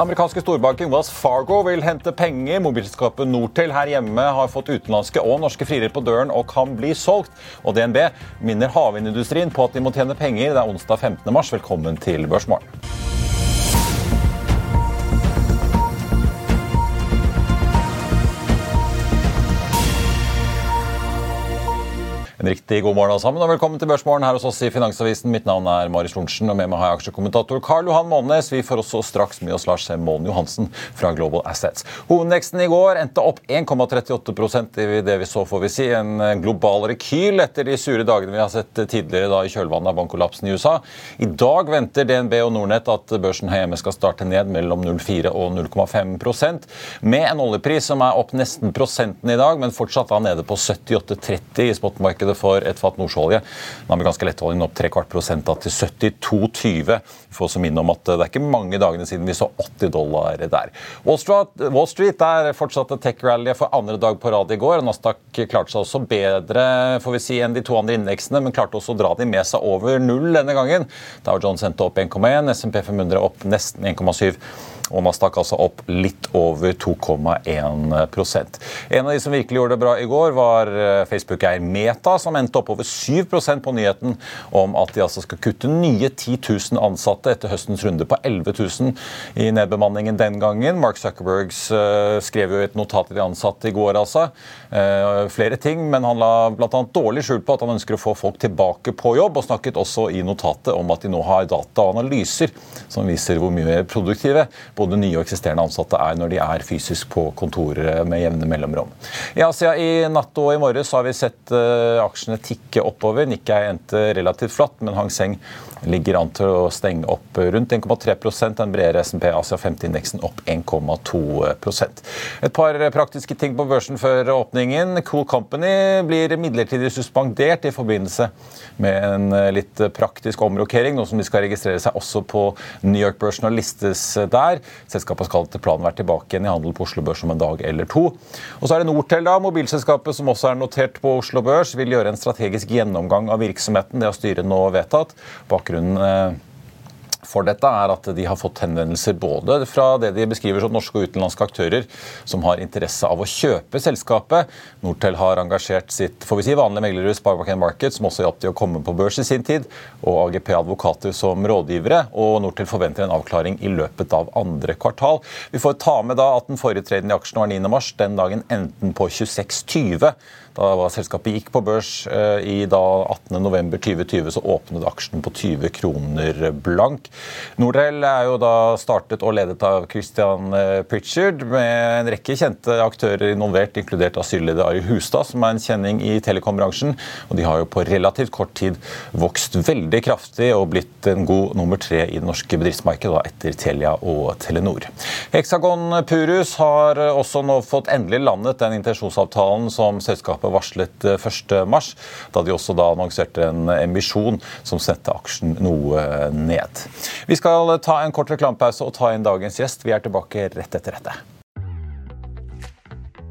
Den amerikanske storbanken Wells Fargo vil hente penger. Mobilselskapet Nortel her hjemme har fått utenlandske og norske friere på døren og kan bli solgt. Og DNB minner havvindindustrien på at de må tjene penger. Det er onsdag 15. mars. Velkommen til Børsmorgen. En riktig god morgen alle sammen, og velkommen til Børsmorgen her hos oss i Finansavisen. Mitt navn er Marius Lorentzen, og med meg har jeg aksjekommentator Karl Johan Månes. Vi får også straks med oss Lars Målen Johansen fra Global Assets. Hovedveksten i går endte opp 1,38% i det vi så, får vi si, en global rekyl etter de sure dagene vi har sett tidligere da i kjølvannet av bankkollapsen i USA. I dag venter DNB og Nordnett at børsen her hjemme skal starte ned mellom 0,4 og 0,5% med en oljepris som er opp nesten prosenten i dag, men fortsatt da nede på 78,30 i spotmarkedet for et fat nordsjøolje. Den amerikanske lettoljen opp tre kvart prosent da, til 72,20. Vi får også minne om at det er ikke mange dagene siden vi så 80 dollar der. Wall Street, Wall Street der fortsatte tech-rallyet for andre dag på rad i går. Nasdaq klarte seg også bedre får vi si, enn de to andre indeksene, men klarte også å dra de med seg over null denne gangen. Dow Jones endte opp 1,1, SMP 500 opp nesten 1,7 og Nasdaq altså opp litt over 2,1% En av de som virkelig gjorde det bra i går, var eh, Facebook-eier Meta, som endte opp over 7% på nyheten om at de altså skal kutte nye 10 000 ansatte etter høstens runde på 11 000 i nedbemanningen den gangen. Mark Zuckerbergs uh, skrev jo et notat til de ansatte i går, altså. Uh, flere ting, men han la bl.a. dårlig skjul på at han ønsker å få folk tilbake på jobb, og snakket også i notatet om at de nå har data og analyser som viser hvor mye mer produktive både nye og eksisterende ansatte er når de er fysisk på kontoret med jevne mellomrom. I Asia i natt og i morges har vi sett uh, aksjene tikke oppover. Nikkei endte relativt flatt, men Hang Seng ligger an til å stenge opp rundt 1,3% Den bredere SMP Asia 50-indeksen opp 1,2% Et par praktiske ting på børsen før åpningen. Cool Company blir midlertidig suspendert i forbindelse med en litt praktisk omrokering, nå som de skal registrere seg også på New York-børsen og listes der. Selskapet skal etter planen være tilbake igjen i handel på Oslo Børs om en dag eller to. Og så er det Nortel, da, mobilselskapet som også er notert på Oslo Børs, vil gjøre en strategisk gjennomgang av virksomheten. Det har styret nå vedtatt. Bakgrunnen eh, for dette er at de har fått henvendelser både fra det de beskriver som norske og utenlandske aktører som har interesse av å kjøpe selskapet. Nortel har engasjert sitt får vi si, vanlige meglerhus Sparebank Market, som også hjalp til å komme på børs i sin tid, og AGP Advokater som rådgivere. og Nortel forventer en avklaring i løpet av andre kvartal. Vi får ta med da at den forrige traden i aksjen var 9.3. Den dagen endte den på 26,20. Da selskapet gikk på børs eh, i da 18.11.2020, så åpnet aksjen på 20 kroner blank. Norrell er jo da startet og ledet av Christian eh, Pritchard, med en rekke kjente aktører involvert, inkludert asylleder Ari Hustad, som er en kjenning i telekombransjen. Og de har jo på relativt kort tid vokst veldig kraftig og blitt en god nummer tre i det norske bedriftsmarkedet etter Telia og Telenor. Hexagon Purus har også nå fått endelig landet den intensjonsavtalen som selskapet varslet 1.3, eh, da de også da annonserte en emisjon som sendte aksjen noe ned. Vi skal ta en kort reklamepause og ta inn dagens gjest. Vi er tilbake rett etter dette.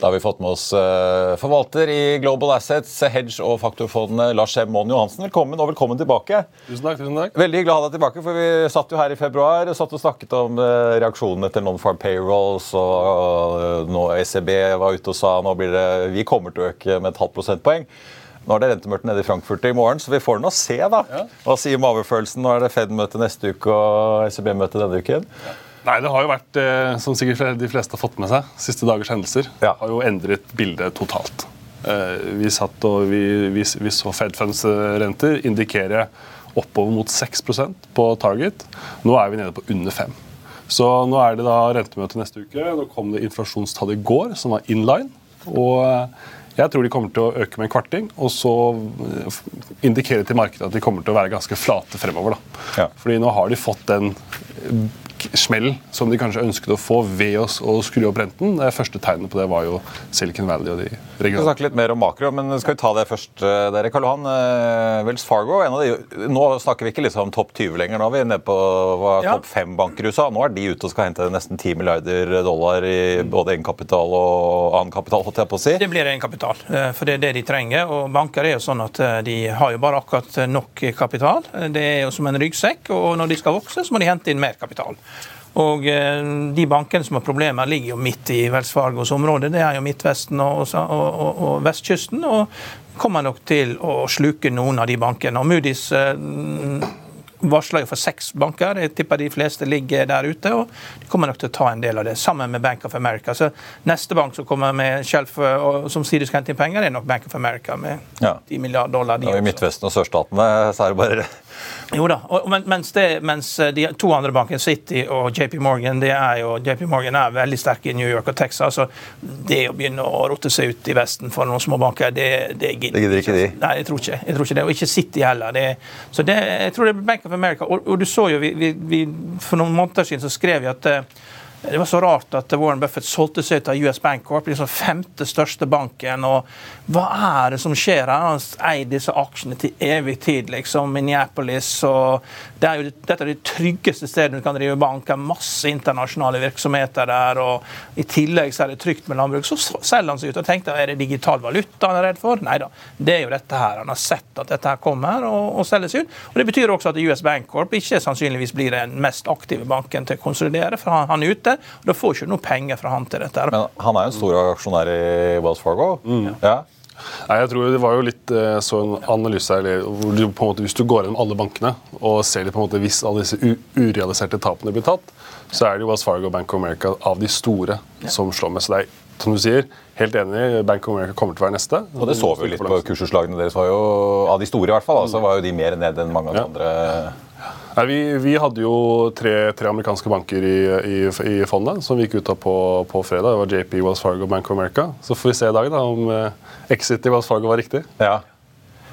Da har vi fått med oss uh, forvalter i Global Assets, Hedge og faktorfondene Lars M. Moen Johansen. Velkommen og velkommen tilbake. Tusen takk, tusen takk. Veldig hyggelig å ha deg tilbake, for vi satt jo her i februar og satt og snakket om uh, reaksjonen etter non-farm payrolls, og uh, nå ECB var ute og sa nå blir det, vi kommer til å øke med et halvt prosentpoeng. Nå er det rentemørkt nede i Frankfurt i morgen, så vi får nå se. da. Ja. Hva sier mavefølelsen? Nå er det Fed-møte neste uke og ECB-møte denne uken. Ja. Nei, Det har jo vært, eh, som sikkert de fleste har fått med seg, siste dagers hendelser ja. har jo endret bildet totalt. Eh, vi satt og vi, vi, vi så Fed Funds-renter indikere oppover mot 6 på target. Nå er vi nede på under 5 Så nå er det da rentemøte neste uke. Nå kom det inflasjonstall i går som var inline. Og eh, jeg tror de kommer til å øke med en kvarting, og så indikere til markedet at de kommer til å være ganske flate fremover. da. Ja. Fordi nå har de fått den smell som de kanskje ønsket å få ved oss å skru opp renten. Det første tegnet på det var jo Silicon Valley og de regionene. Vi skal snakke litt mer om makro, men skal vi ta det først, eh, dere. Karl Johan, eh, Wells Fargo, en av de, nå snakker vi ikke liksom om topp 20 lenger. Nå er vi nede på ja. topp 5 banker i USA. Nå er de ute og skal hente nesten 10 milliarder dollar i både egenkapital og annen kapital. holdt jeg på å si. Det blir egenkapital, eh, for det er det de trenger. og Banker er jo sånn at de har jo bare akkurat nok kapital. Det er jo som en ryggsekk, og når de skal vokse, så må de hente inn mer kapital. Og eh, De bankene som har problemer, ligger jo midt i Wells Fargos område. Det er jo Midtvesten og, og, og, og, vestkysten. Og kommer nok til å sluke noen av de bankene. Og Moody's eh, varsler jo for seks banker. Jeg tipper de fleste ligger der ute. og De kommer nok til å ta en del av det, sammen med Bank of America. Så Neste bank som kommer med shelf og som sier de skal hente inn penger, er nok Bank of America med ja. 10 milliarder dollar. De ja, I Midtvesten og sørstatene så er det bare jo da, og, mens, det, mens, eh, de to andre bankene, City og JP Morgan, det er jo, JP Morgan er veldig sterke i New York og Texas. så Det å begynne å rotte seg ut i Vesten for noen små banker, det, det gidder ikke de? Nei, jeg tror ikke, jeg tror ikke det. Og ikke City heller. Det, så det, jeg tror det er Bank of America. Og, og du så jo, vi, vi, vi, For noen måneder siden så skrev vi at eh, det var så rart at Warren Buffett solgte seg ut av US Bank Corp, liksom femte største banken. og Hva er det som skjer her? Han eier disse aksjene til evig tid, liksom. Minneapolis. og det er jo, Dette er det tryggeste stedet du kan drive bank. Det er masse internasjonale virksomheter der. og I tillegg så er det trygt med landbruk. Så selger han seg ut og tenkte er det digital valuta han er redd for? Nei da, det er jo dette her. Han har sett at dette her kommer og, og selger seg ut. Og Det betyr også at US Bank Corp ikke sannsynligvis blir den mest aktive banken til å konsolidere, for han, han er ute dette. og Da får ikke noe penger fra han til dette. Men han er jo en stor aksjonær i Wells Fargo. Mm. Ja. Nei, jeg tror Det var jo litt sånn så en analyse her, hvor du på en måte, Hvis du går gjennom alle bankene og ser litt på en måte hvis alle disse urealiserte tapene blir tatt, så er det jo Wells Fargo og Bank of America av de store ja. som slår med. Så det er, som du sier, helt enig, Bank of America kommer til å være neste. Og det så vi jo litt på kursutslagene deres. var jo, Av de store i hvert fall, så var jo de mer ned enn mange av de ja. andre. Nei, vi, vi, hadde jo tre, tre amerikanske banker i, i, i, fondet som vi gikk ut av på, på, fredag. Det var JP, Wells Fargo Bank of America. Så får vi se i dag da, om eh, exit i Wells Fargo var riktig. Ja.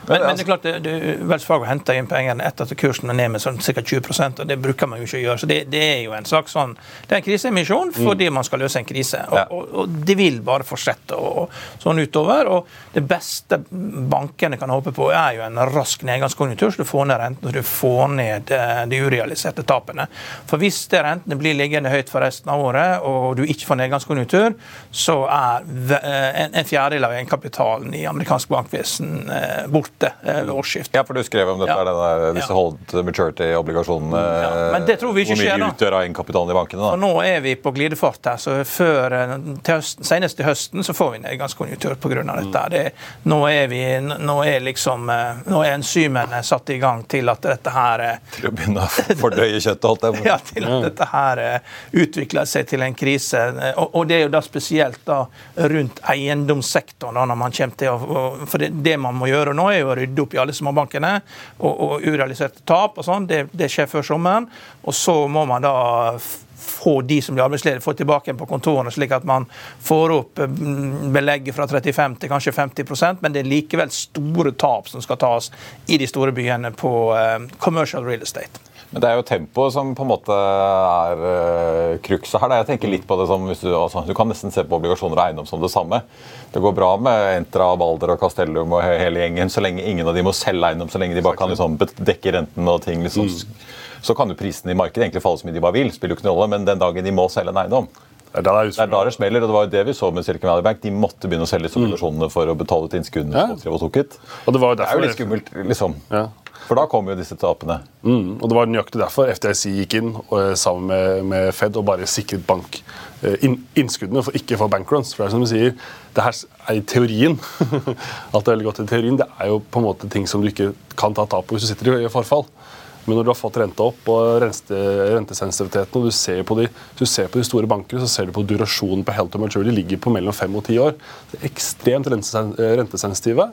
Men, men, det er klart, du, Wells Fargo henter inn pengene etter at kursen er ned med sånn ca. 20% og Det bruker man jo ikke å gjøre. så Det, det er jo en slags sånn, det er en kriseemisjon fordi mm. man skal løse en krise. Og, ja. og, og, Det vil bare fortsette og, sånn utover. og Det beste bankene kan håpe på, er jo en rask nedgangskonjunktur, så du får ned renten og du får ned eh, de urealiserte tapene. For Hvis det rentene blir liggende høyt for resten av året, og du ikke får nedgangskonjunktur, så er eh, en, en fjerdedel av egenkapitalen i amerikansk bankvesen eh, borte ute eh, ved årsskiftet. Ja, for du skrev om dette, ja. denne, disse hold maturity-obligasjonene. Ja, men det tror vi ikke skjer, da. Hvor mye utgjør av egenkapitalen i bankene? da? For nå er vi på glidefart her. så før, eh, til høsten, Senest til høsten så får vi nedgangskonjunktur pga. dette. Det, nå er vi, nå er liksom, eh, nå er enzymene satt i gang til at dette her Til å begynne å fordøye kjøttet, holdt jeg på Ja, til at dette her utvikler seg til en krise. Og, og det er jo da spesielt da rundt eiendomssektoren, da, når man kommer til å, For det, det man må gjøre nå, er jo å rydde opp i alle småbankene og, og urealiserte tap og sånn. Det, det, skjer før sommeren. Og så må man da få de som blir arbeidsledige, få tilbake på kontorene, slik at man får opp mm, belegget fra 35 til kanskje 50% men det er likevel store tap som skal tas i de store byene på uh, commercial real estate. Men det er jo tempoet som på en måte er uh, krukset her. Da. Jeg tenker litt på det som hvis du, altså, du kan nesten se på obligasjoner og eiendom som det samme. Det går bra med Entra, Balder og Castellum og hele gjengen så lenge ingen av de må selge eiendom, så lenge de bare kan liksom, dekke renten og ting. liksom mm så kan jo prisene i markedet egentlig falle så mye de bare vil. spiller jo ikke noe rolle, Men den dagen de må selge en eiendom, det er, det, er da det smeller. og Det var jo det vi så med Silicon Valley Bank. De måtte begynne å selge obligasjonene for å betale ut innskuddene. Ja. Og det, var det er jo litt skummelt, liksom. Ja. For da kommer jo disse tapene. Mm, og Det var nøyaktig derfor FDIC gikk inn og, eh, sammen med, med, Fed og bare sikret bank eh, inn, innskuddene for ikke for bankruns. For det er som du sier, det her er i teorien. Alt er veldig godt i teorien. Det er jo på en måte ting som du ikke kan ta tap på hvis du sitter i forfall. Men når du har fått renta opp og rente, rentesensitiviteten, og du ser, de, du ser på de store bankene, så ser du på durasjonen på health and maturity ligger på mellom fem og ti år. Det er ekstremt rentesensitive.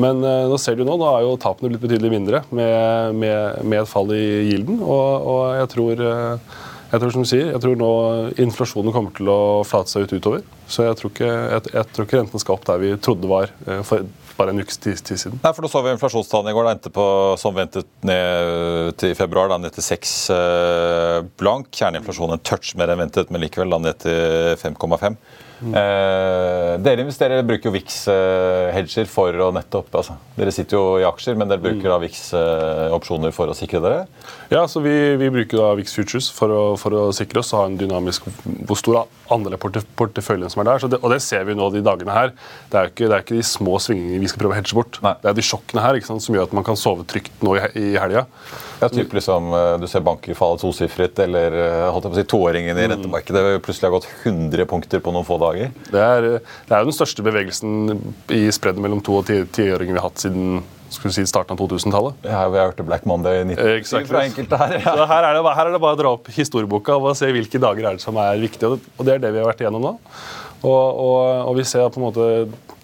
Men uh, nå ser du nå, nå er jo tapene blitt betydelig mindre med, med, med et fall i gilden. Og, og jeg tror uh, jeg tror som du sier, jeg tror nå inflasjonen kommer til å flate seg ut utover. Så jeg tror ikke, jeg, jeg tror ikke renten skal opp der vi trodde var eh, for bare en ukes tid, tid, siden. Nei, for Da så vi inflasjonstallene i går. Det endte på, som ventet ned til februar, da ned til 6 eh, blank. Kjerneinflasjonen en touch mer enn ventet, men likevel da ned til 5,5. Eh, dere investerer, bruker jo VIX-hedger for å nettopp altså, Dere sitter jo i aksjer, men dere bruker da VIX-opsjoner for å sikre dere? Ja, så vi, vi bruker da VIX Futures for å, for å, sikre oss og ha en dynamisk hvor stor andel av porteføljen som er der. Det, og det ser vi nå de dagene her. Det er jo ikke, det er ikke de små svingningene vi skal prøve å hedge bort. Nei. Det er de sjokkene her sant, som gjør at man kan sove trygt nå i, i helga. Ja, typ liksom, eh, Du ser banker falle tosifret, eller eh, holdt jeg på å si, toåringen i mm. rentemarkedet plutselig har gått 100 punkter på noen få dager. Det er, det er jo den største bevegelsen i spreddet mellom to- og tiåringer vi har hatt siden skulle si starten av 2000-tallet. Ja, vi har hørt Black Monday i 1997 fra enkelte her. Ja. Så her er, det, her er, det, bare å dra opp historieboka og se hvilke dager er det som er viktige. Og det er det vi har vært igjennom nå. Og, og, og vi ser på en måte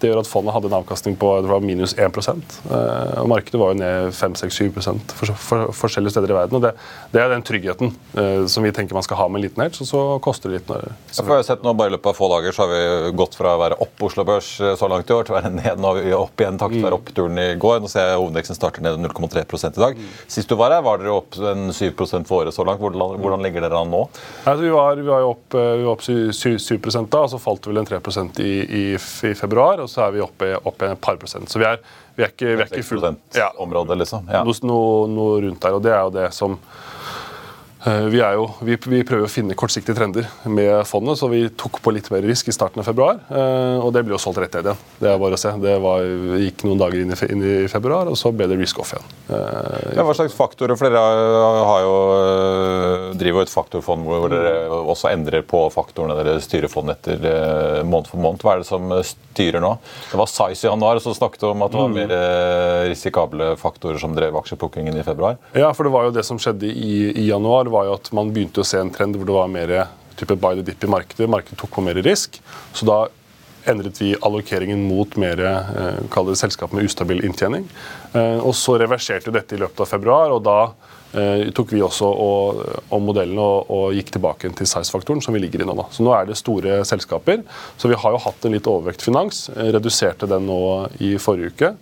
det gjør at fondet hadde en avkastning på det var minus 1 eh, og Markedet var jo ned 5-6-7 for, for, forskjellige steder i verden. og Det, det er den tryggheten eh, som vi tenker man skal ha med en liten hedge, og så koster det litt. Når, ja, for jeg sett nå, bare I løpet av få dager så har vi gått fra å være opp Oslo Børs eh, så langt i år til å være ned. Nå vi opp igjen takket være mm. oppturen i går. Nå ser jeg hovedveksten starter ned 0,3 i dag. Mm. Sist du var her, var dere opp en 7 for året så langt. Hvordan, hvordan ligger dere an nå? Altså, vi, var, vi var jo opp, vi var opp 7, 7 da, og så falt det vel en 3 i, i, i februar. og så er vi oppe, oppe et par prosent. Så vi er, vi er ikke, vi er ikke fullt ja, område, liksom. Ja. Noe, noe, rundt der. Og det er jo det som vi, jo, vi, vi, prøver å finne kortsiktige trender med fondet, så vi tok på litt mer risk i starten av februar. Eh, og det ble jo solgt rett ned igjen. Det er bare å se. Det var, gikk noen dager inn i, inn i, februar, og så ble det risk off igjen. Eh, ja, hva slags faktorer? For dere har jo, driver jo et faktorfond hvor dere også endrer på faktorene dere styrer fondet etter måned for måned. Hva er det som styrer nå? Det var Size i januar, og så snakket du om at det var mm. mer risikable faktorer som drev aksjeplukkingen i februar. Ja, for det var jo det som skjedde i, i januar var jo at man begynte å se en trend hvor det var mer type buy the dip i markedet. Markedet tok på mer risk. Så da endret vi allokeringen mot mer eh, selskap med ustabil inntjening. Eh, og så reverserte dette i løpet av februar, og da eh, tok vi også og, om modellen og, og, gikk tilbake til size-faktoren, som vi ligger i nå. Da. Så nå er det store selskaper. Så vi har jo hatt en litt overvekt finans. Eh, reduserte den nå i forrige uke.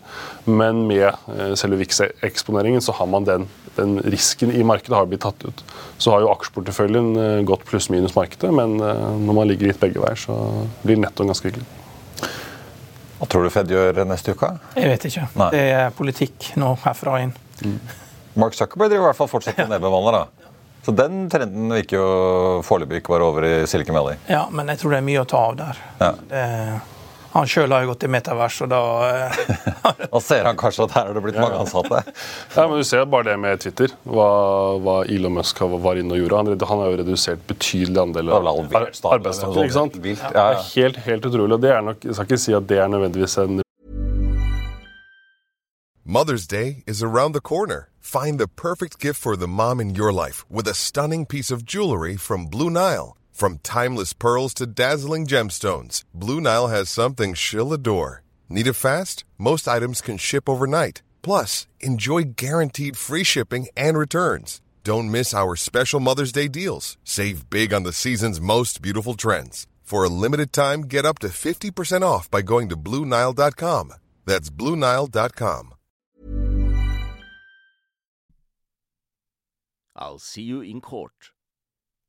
Men med eh, selve VIX-eksponeringen så har man den, den, risken i markedet har blitt tatt ut. Så har jo aksjeporteføljen eh, gått pluss-minus markedet, men når man ligger litt begge veier, så blir nettoen ganske hyggelig. Hva tror du Fed gjør neste uke? Jeg vet ikke. Nei. Det er politikk nå herfra inn. Mm. Mark Zuckerberg driver i hvert fall fortsatt med nedbemanner. da. Så den trenden virker jo foreløpig ikke være over i Silicon Valley. Ja, men jeg tror det er mye å ta av der. Ja. Det, han sjøl har jo gått i metavers, og da Da ser han kanskje at her har det blitt mange ansatte. ja, men Du ser bare det med Twitter, hva, hva Elon Musk var inne og gjorde. Han, han har jo redusert betydelig andel av arbeidstakere. ikke sant? Ja, ja. Helt, helt utrolig. og det er nok, Jeg skal ikke si at det er nødvendigvis en Mother's Day is around the corner. Find the perfect gift for the mom in your life with a stunning piece of jewelry from Blue Nile. From timeless pearls to dazzling gemstones, Blue Nile has something she'll adore. Need it fast? Most items can ship overnight. Plus, enjoy guaranteed free shipping and returns. Don't miss our special Mother's Day deals. Save big on the season's most beautiful trends. For a limited time, get up to 50% off by going to BlueNile.com. That's BlueNile.com. I'll see you in court.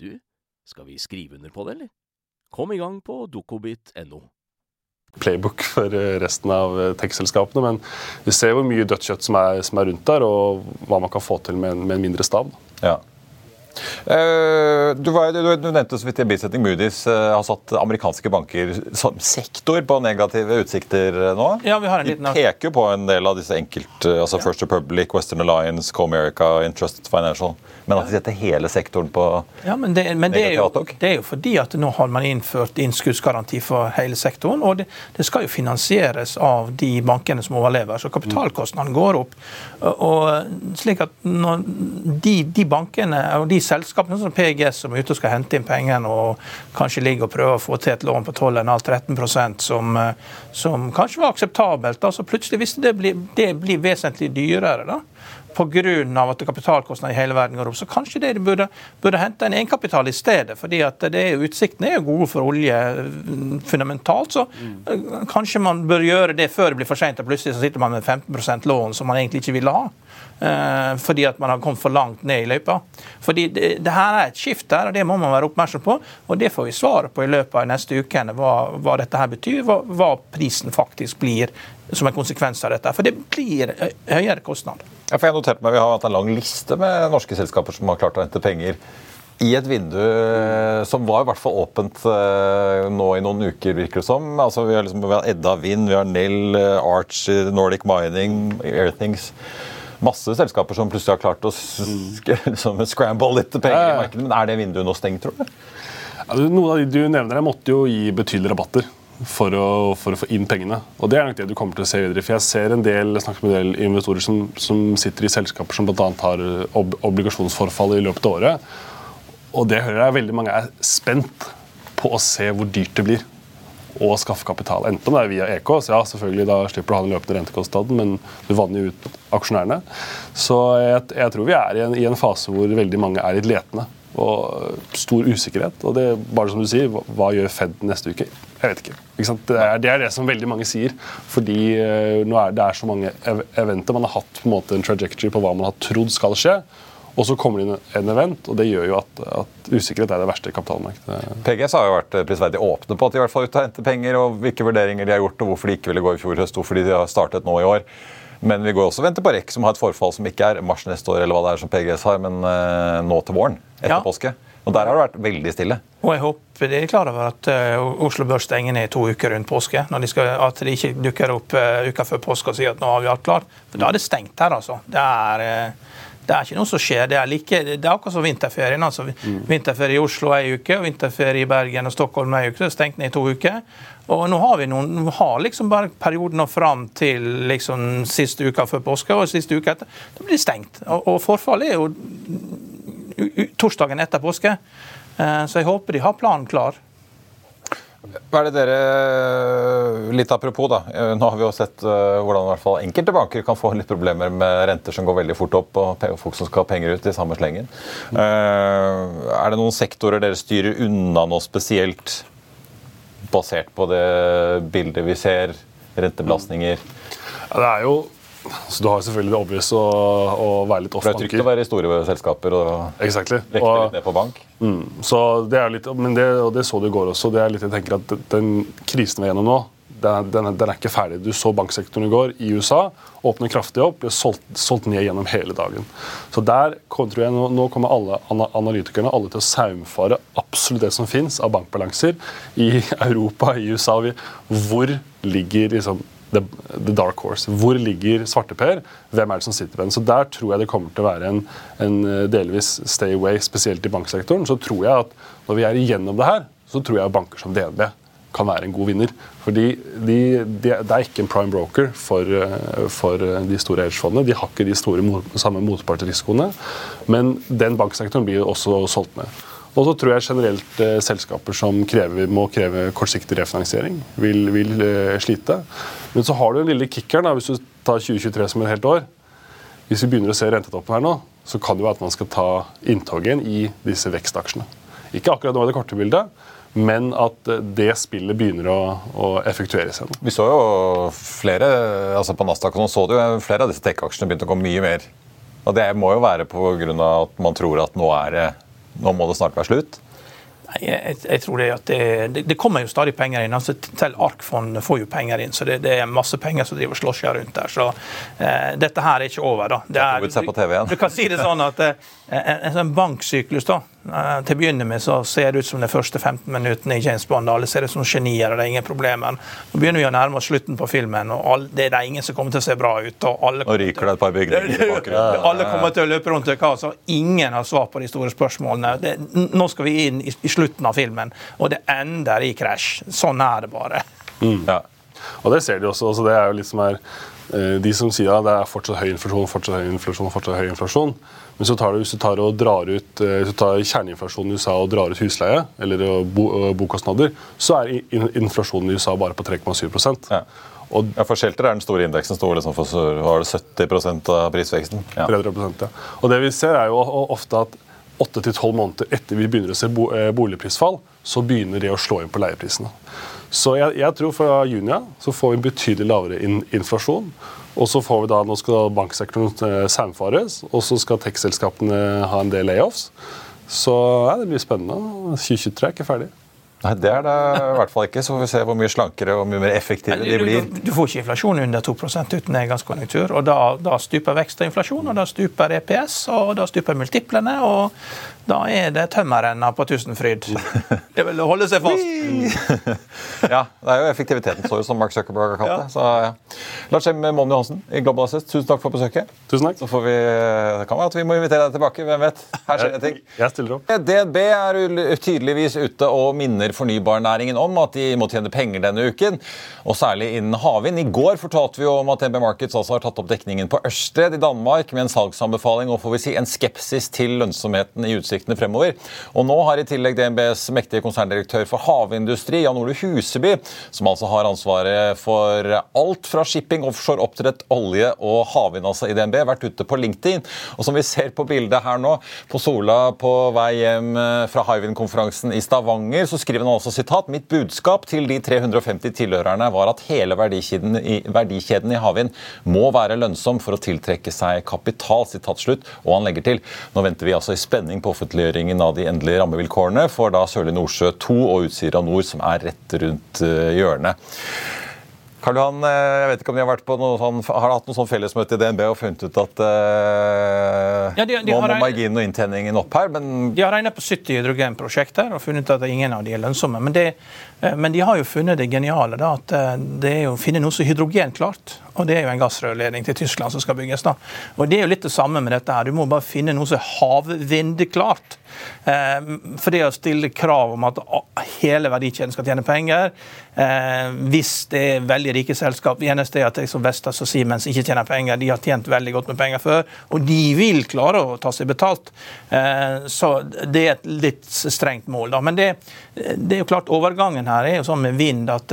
du, skal vi skrive under på det, eller? Kom i gang på dokobit.no. Playbook for eh, resten av tekstselskapene, tech-selskapene, men vi ser hvor mye dødskjøtt som er, som er, rundt der, og hva man kan få til med en, med en mindre stab. Ja. Uh, du, var, du, du, nevnte så vidt i bisetting Moody's uh, har satt amerikanske banker som sektor på negative utsikter nå. Ja, vi har en liten... De peker på en del av disse enkelt, altså ja. First Republic, Western Alliance, Comerica, Interested Financial. Men at de setter hele sektoren på ja, men det, men det er, jo, det er jo fordi at nå har man innført innskuddsgaranti for hele sektoren. Og det, det skal jo finansieres av de bankene som overlever. Så kapitalkostnadene går opp. Og slik at de, de, bankene og de selskapene som PGS som er ute og skal hente inn pengene og kanskje ligger og prøver å få til et lån på 12,5-13% som, som kanskje var akseptabelt, da, så plutselig hvis det blir, det blir vesentlig dyrere, da, pga. at kapitalkostnadene i hele verden går opp. Så kanskje de burde, burde hente en egenkapital i stedet. fordi at er, Utsiktene er jo gode for olje mm, fundamentalt. Så mm. kanskje man bør gjøre det før det blir for seint, og plutselig så sitter man med 15% lån som man egentlig ikke ville ha. Eh, fordi at man har kommet for langt ned i løypa. Fordi det, det, her er et skift der, og det må man være oppmerksom på. Og det får vi svaret på i løpet av neste uke, hva, hva dette her betyr. Hva, hva, prisen faktisk blir som en konsekvens av dette. For det blir høyere kostnad. Ja, for jeg noterte meg Vi har hatt en lang liste med norske selskaper som har klart å hente penger i et vindu eh, som var i hvert fall åpent uh, nå i noen uker, virker det som. Altså, vi, har liksom, vi har Edda Vind, vi har Nell, Arch, Nordic Mining, Airthings masse selskaper som plutselig har klart å sk liksom, scramble litt penger i markedet. Men er det vinduet nå stengt, tror du? Ja, noen av de du nevner, jeg måtte jo gi betydelige rabatter. For å, for å, få inn pengene. Og Det er nok det du kommer til å se videre. For Jeg ser en del, snakker med en del investorer som, som sitter i selskaper som bl.a. har ob obligasjonsforfall i løpet av året. Og det hører jeg veldig mange er spent på å se hvor dyrt det blir å skaffe kapital. Enten om det er via EK, så ja, selvfølgelig da slipper du å ha den løpende rentekostnaden, men du vanner jo ut aksjonærene. Så jeg, jeg, tror vi er i en, i en, fase hvor veldig mange er litt letende. Og stor usikkerhet. Og det bare som du sier, hva, hva gjør Fed neste uke? Jeg vet ikke. ikke det, er, det, er, det som veldig mange sier. Fordi uh, nå er, det er så mange ev eventer. Man har hatt på en måte en trajectory på hva man har trodd skal skje. Og så kommer det inn en event, og det gjør jo at, at usikkerhet er det verste i kapitalmarkedet. PGS har jo vært eh, prisverdig åpne på at de i hvert fall ut og henter penger, og hvilke vurderinger de har gjort, og hvorfor de ikke ville gå i fjor høst, hvorfor de har startet nå i år. Men vi går også og venter på REC, som har et forfall som ikke er mars neste år, eller hva det er som PGS har, men uh, nå til våren, etter ja. påske. Og der har det vært veldig stille. Og jeg håper de er klar over at uh, Oslo bør stenger ned i to uker rundt påske. når de skal, At de ikke dukker opp uh, uka før påske og sier at nå har vi alt klart. For da er det stengt her, altså. Det er... Uh, det er ikke noe som skjer. Det er, like, det er akkurat som vinterferien. altså mm. Vinterferie i Oslo ei uke, og vinterferie i Bergen og Stockholm ei uke. Det er stengt ned i to uker. Og nå har vi noen, nå har liksom bare perioden og fram til liksom siste uka før påske og siste uke etter. Da blir det stengt. Og, og forfallet er jo torsdagen etter påske. Eh, så jeg håper de har planen klar. Hva er det dere, Litt apropos, da. Eh, nå har vi jo sett uh, hvordan i hvert fall enkelte banker kan få litt problemer med renter som går veldig fort opp, og folk som skal ha penger ut i samme slengen. Uh, er det noen sektorer dere styrer unna noe spesielt, basert på det bildet vi ser? Rentebelastninger? Ja, det er jo Så du har selvfølgelig det obvious å, å være litt off banker. Det er trygt å være i store selskaper og exactly. vekte litt ned på bank. Mm, så det er litt, men det, og det så du i går også. det er litt, jeg tenker at Den krisen vi er gjennom nå, den, den, den, er ikke ferdig. Du så banksektoren i går i USA. Åpner kraftig opp, ble solgt, solgt, ned gjennom hele dagen. Så der tror jeg nå, nå kommer alle analytikerne alle til å saumfare absolutt det som fins av bankbalanser i Europa, i USA. Hvor ligger liksom, the, the, dark horse? Hvor ligger svarteper? Hvem er det som sitter ved den? Så Der tror jeg det kommer til å være en, en delvis stay away, spesielt i banksektoren. Så tror jeg at når vi er igjennom det her, så tror jeg banker som DNB kan være en god vinner. Fordi de, de, Det er ikke en prime broker for, eh, for de store hedgefondene. De har ikke de store samme motpartrisikoene. Men den banksektoren blir også solgt ned. Og så tror jeg generelt eh, selskaper som krever, må kreve kortsiktig refinansiering, vil, vil eh, slite. Men så har du den lille kickeren, hvis du tar 2023 som et helt år. Hvis vi begynner å se rentetoppen her nå, så kan det være at man skal ta inntoget i disse vekstaksjene. Ikke akkurat nå i det korte bildet, men at det spillet begynner å, å effektuere seg. Vi så jo flere altså på Nasdaq så du jo flere av disse tech-aksjene begynte å gå mye mer. Og Det må jo være pga. at man tror at nå, det, nå må det snart være slutt? Jeg, jeg, tror det, at det, det, kommer jo stadig penger inn. altså Selv Arkfond får jo penger inn. så Det, det er masse penger som driver slåssja rundt der. så eh, Dette her er ikke over. da. Det er, du, du, kan si det sånn at eh, en, en sånn banksyklus da, Til å begynne med så ser det ut som de første 15 minuttene i James Bond. Alle ser ut som genier, og det er ingen problemer. Nå begynner vi å nærme oss slutten på filmen, og alle, det er ingen som kommer til å se bra ut. og alle Nå ryker det et par bygninger Alle kommer til å løpe rundt i kaos, og Ingen har svar på de store spørsmålene. Det, nå skal vi inn i, i slutten av filmen, og det ender i krasj. Sånn er det bare. Mm. Ja. Og det ser de også. Altså det er jo liksom her, eh, De som sier at det er fortsatt høy inflasjon, fortsatt høy inflasjon, fortsatt høy inflasjon. Men så tar du, hvis du tar og drar ut eh, kjerneinflasjonen i USA og drar ut husleie, eller bo, bokostnader, så er inflasjonen i USA bare på 3,7 ja. Og, ja, For Shelter er den store indeksen sto liksom for var det 70 av prisveksten. Ja. 300 ja. Og det vi ser er jo ofte at 8-12 måneder etter vi begynner å se boligprisfall, så begynner det å slå inn på leieprisene. Så jeg, jeg tror fra juni så får vi en betydelig lavere in, inflasjon. Og så får vi da, Nå skal banksektoren eh, saumfares, og så skal tech-selskapene ha en del layoffs. Så ja, det blir spennende. 2023 er ikke ferdig. Nei, Det er det i hvert fall ikke. Så får vi se hvor mye slankere og mye mer effektive de blir. Du, du, får ikke inflasjon under 2% uten nedgangskonjunktur. og da, da, stuper vekst og inflasjon, og da stuper EPS, og da stuper multiplene. og da er det tømmerrenna på Tusenfryd. Det vil holde seg fast. ja, det er jo effektiviteten så jo som Mark Zuckerberg har kalt det. Så, ja. Lars M. Monni Johansen i Global Assist, tusen takk for besøket. Tusen takk. Så får vi, Det kan være at vi må invitere deg tilbake. Hvem vet? Her skjer det ting. Jeg stiller opp. DNB er tydeligvis ute og minner fornybarnæringen om at de må tjene penger denne uken. Og særlig innen havvind. I går fortalte vi om at NB Markets altså har tatt opp dekningen på Ørsted i Danmark med en salgsanbefaling og får vi si en skepsis til lønnsomheten i utsiktene fremover. Og nå har i tillegg DNBs mektige konserndirektør for havindustri, Jan Ole Huseby, som altså har ansvaret for alt fra shipping, offshore, oppdrett, olje og havvind altså i DNB, vært ute på LinkedIn. Og som vi ser på bildet her nå, på Sola på vei hjem eh, fra Hywind-konferansen i Stavanger, så skriver han også sitat Mitt budskap til de 350 tilhørerne var at hele verdikjeden i, verdikjeden i havvind må være lønnsom for å tiltrekke seg kapital. sitat slutt, Og han legger til nå venter vi altså i spenning på offentliggjøringen av de endelige rammevilkårene for da Sørlige Nordsjø 2 og Utsira Nord, som er rett rundt eh, hjørnet. Karl Johan, eh, jeg vet ikke om de har, vært på noe sånn, har hatt noe sånn fellesmøte i DNB og funnet ut at uh, ja, de, de nå må marginen og inntjeningen opp her, men De har regnet på 70 hydrogenprosjekter og funnet ut at ingen av de er lønnsomme. Men, det, men de har jo funnet det geniale, da, at det er å finne noe som er hydrogenklart. Og det er jo en gassrørledning til Tyskland som skal bygges. da. Og Det er jo litt det samme med dette. her. Du må bare finne noe som er havvindklart. Eh, for det å stille krav om at hele verdikjeden skal tjene penger, eh, hvis det er veldig rike selskap Eneste er at liksom Vestas og Siemens ikke tjener penger. De har tjent veldig godt med penger før, og de vil klare å ta seg betalt. Eh, så det er et litt strengt mål. da. Men det, det er jo klart overgangen her er jo sånn med vind at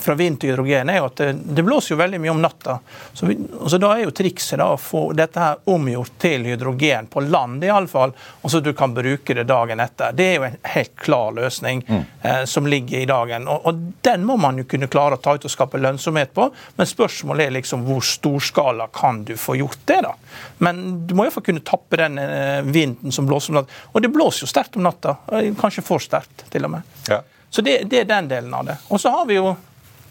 fra vind til hydrogen er jo at det, det blåser jo veldig mye om natta. Så, vi, så Da er jo trikset da å få dette her omgjort til hydrogen, på land iallfall, og så du kan bruke det dagen etter. Det er jo en helt klar løsning mm. eh, som ligger i dagen. og, og Den må man jo kunne klare å ta ut og skape lønnsomhet på, men spørsmålet er liksom hvor storskala kan du få gjort det, da. Men du må iallfall kunne tappe den eh, vinden som blåser om natta. Og det blåser jo sterkt om natta. Eh, kanskje for sterkt, til og med. Ja. Så det, det er den delen av det. Og så har vi jo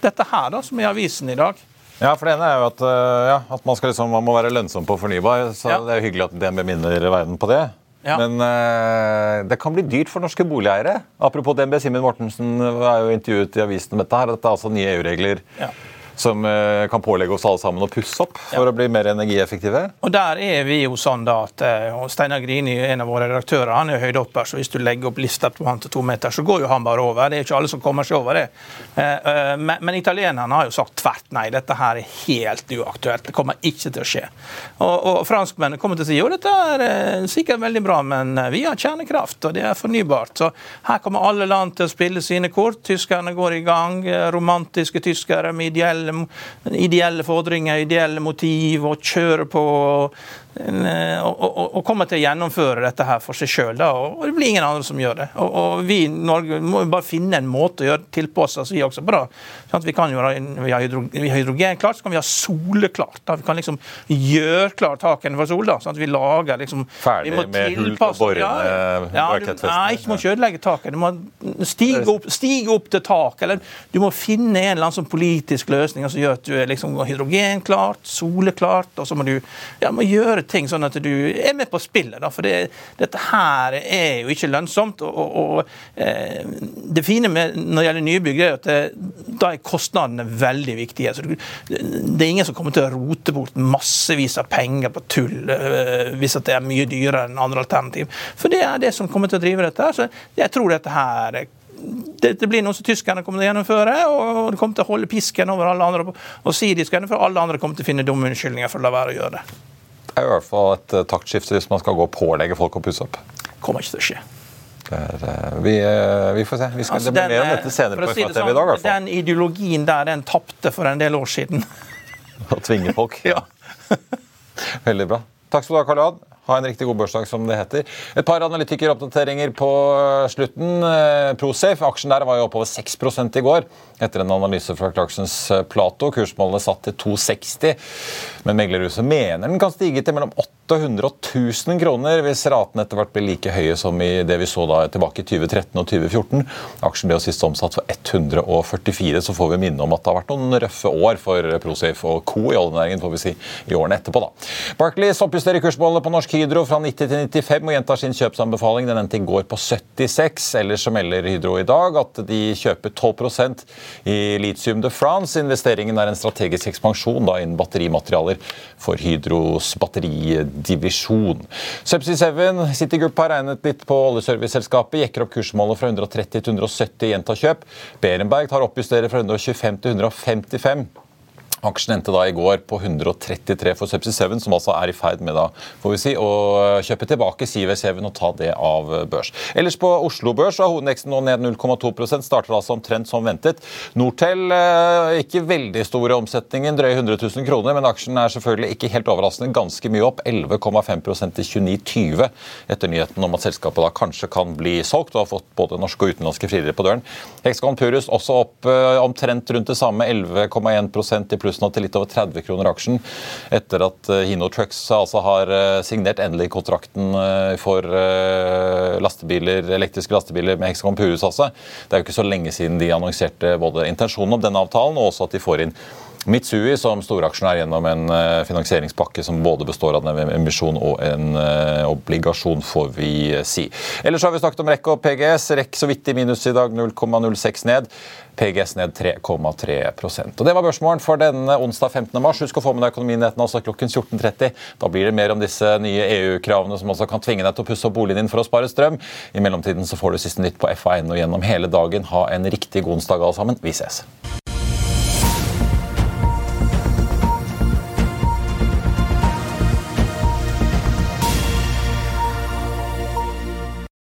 dette her, da, som er i avisen i dag. Ja, for det ene er jo at, uh, ja, at man, liksom, man, må være lønnsom på fornybar. så ja. Det er jo hyggelig at DNB minner verden på det. Ja. Men uh, det kan bli dyrt for norske boligeiere. Apropos DNB, Simen Mortensen er jo intervjuet i avisen om dette. her, Dette er altså nye EU-regler. Ja som eh, kan pålegge oss alle sammen å pusse opp for ja. å bli mer energieffektive? Og Der er vi jo sånn da at eh, og Steinar Grini, en av våre redaktører, han er høydehopper, så hvis du legger opp lista på han til to meter, så går jo han bare over. Det er ikke alle som kommer seg over det. Eh, men, men italienerne har jo sagt tvert nei, dette her er helt uaktuelt. Det kommer ikke til å skje. Og, og franskmennene kommer til å si jo, dette er sikkert veldig bra, men vi har kjernekraft, og det er fornybart. Så her kommer alle land til å spille sine kort. Tyskerne går i gang. Romantiske tyskere med ideelle ideelle, ideelle fordringer, ideelle motiv, og kjøre på. Og, og, og, komme til å gjennomføre dette her for seg sjøl. Og, det blir ingen andre som gjør det. Og, og vi i Norge må bare finne en måte å gjøre tilpasse oss vi også bra. Sånn vi kan jo ha hydrogen, vi har hydrogen klart, så kan vi ha soleklart. Da. Vi kan liksom gjøre klart takene for sol. da, sånn at vi lager liksom Ferdig med hull og borene? ja, ja, du, Nei, ikke må ikke ødelegge taket. Du må stige opp, stige opp til taket. Eller du må finne en eller annen sånn politisk løsning som gjør at du er liksom hydrogenklart, soleklart, og så må du ja, må gjøre ting sånn at du er med på spillet. Da, for det, dette her er jo ikke lønnsomt. og, og, og eh, Det fine med, når det gjelder nybygg, er at det, da er kostnadene veldig viktige. Så det, er ingen som kommer til å rote bort massevis av penger på tull eh, hvis det er mye dyrere enn andre alternativ. For det er det som kommer til å drive dette. Så jeg tror dette her det, blir noe som tyskerne kommer til å gjennomføre, og de kommer til å holde pisken over alle andre og si de skal gjennomføre. Alle andre kommer til å finne dumme unnskyldninger for å la være å gjøre det. Er i hvert fall et eh, taktskifte hvis man skal gå og pålegge folk å pusse opp. Kommer ikke til å skje. Er, eh, vi, eh, vi, får se. Vi skal, altså, om dette senere på si det sånn, i dag. Sånn, den ideologien der, den tapte for en del år siden. Å tvinge folk? ja. Veldig bra. Takk skal du ha, Karl Johan. Ha en riktig god børsdag, som det heter. Et par analytikeroppdateringer på slutten. Prosafe, aksjen der var jo oppover 6% i går etter en analyse fra Clarksons eh, Plato. Kursmålet satt til 260, men meglerhuset mener den kan stige til mellom 800 og 1000 kroner hvis raten etter hvert blir like høye som i det vi så da tilbake i 2013 og 2014. Aksjen ble jo sist omsatt for 144, så får vi minne om at det har vært noen røffe år for Prosafe og co. i oljenæringen, får vi si, i årene etterpå. da. Barclays oppjusterer kursmålet på Norsk Hydro fra 90 til 95 og gjentar sin kjøpsanbefaling. Den endte i går på 76. Ellers så melder Hydro i dag at de kjøper 12 i Litium de France. Investeringen er en strategisk ekspansjon da, innen batterimaterialer for Hydros batteridivisjon. Subsea 7, City Group har regnet litt på oljeserviceselskapet, jekker opp kursmålet fra 130 til 170 gjenta kjøp. Berenberg tar oppjusterer fra 125 til 155. Aksjen endte da i går på 133 for Subsea 7, som altså er i ferd med da, får vi si, å kjøpe tilbake Siver 7 og ta det av børs. Ellers på Oslo Børs er hovedindeksen nå ned 0,2% starter altså omtrent som ventet. Nortel eh, ikke veldig store omsetningen, drøye 100 000 kroner, men aksjen er selvfølgelig ikke helt overraskende ganske mye opp, 11,5% til 29,20 etter nyheten om at selskapet da kanskje kan bli solgt og har fått både norske og utenlandske friere på døren. Hexagon Purus også opp eh, omtrent rundt det samme, 11,1% i pluss nå til litt over 30 kroner aksjen, etter at eh, Hino Trucks altså har eh, signert endelig kontrakten eh, for lastebiler, elektriske lastebiler med Hexagon Purus. Altså. Det er jo ikke så lenge siden de annonserte både intensjonen om denne avtalen, og også at de får inn Mitsui som storaksjonær gjennom en eh, finansieringspakke som både består av en emisjon og en uh, obligasjon, får vi si. Ellers har vi snakket om REC og PGS. REC så vidt i minus i dag, 0,06 ned. PGS ned 3,3% Og Det var børsmålen for denne onsdag 15. mars. Husk å få med deg Økonominyhetene også klokken 14.30. Da blir det mer om disse nye EU-kravene som også kan tvinge deg til å pusse opp boligen din for å spare strøm. I mellomtiden så får du siste nytt på FA1 og gjennom hele dagen. Ha en riktig god onsdag alle sammen. Vi ses.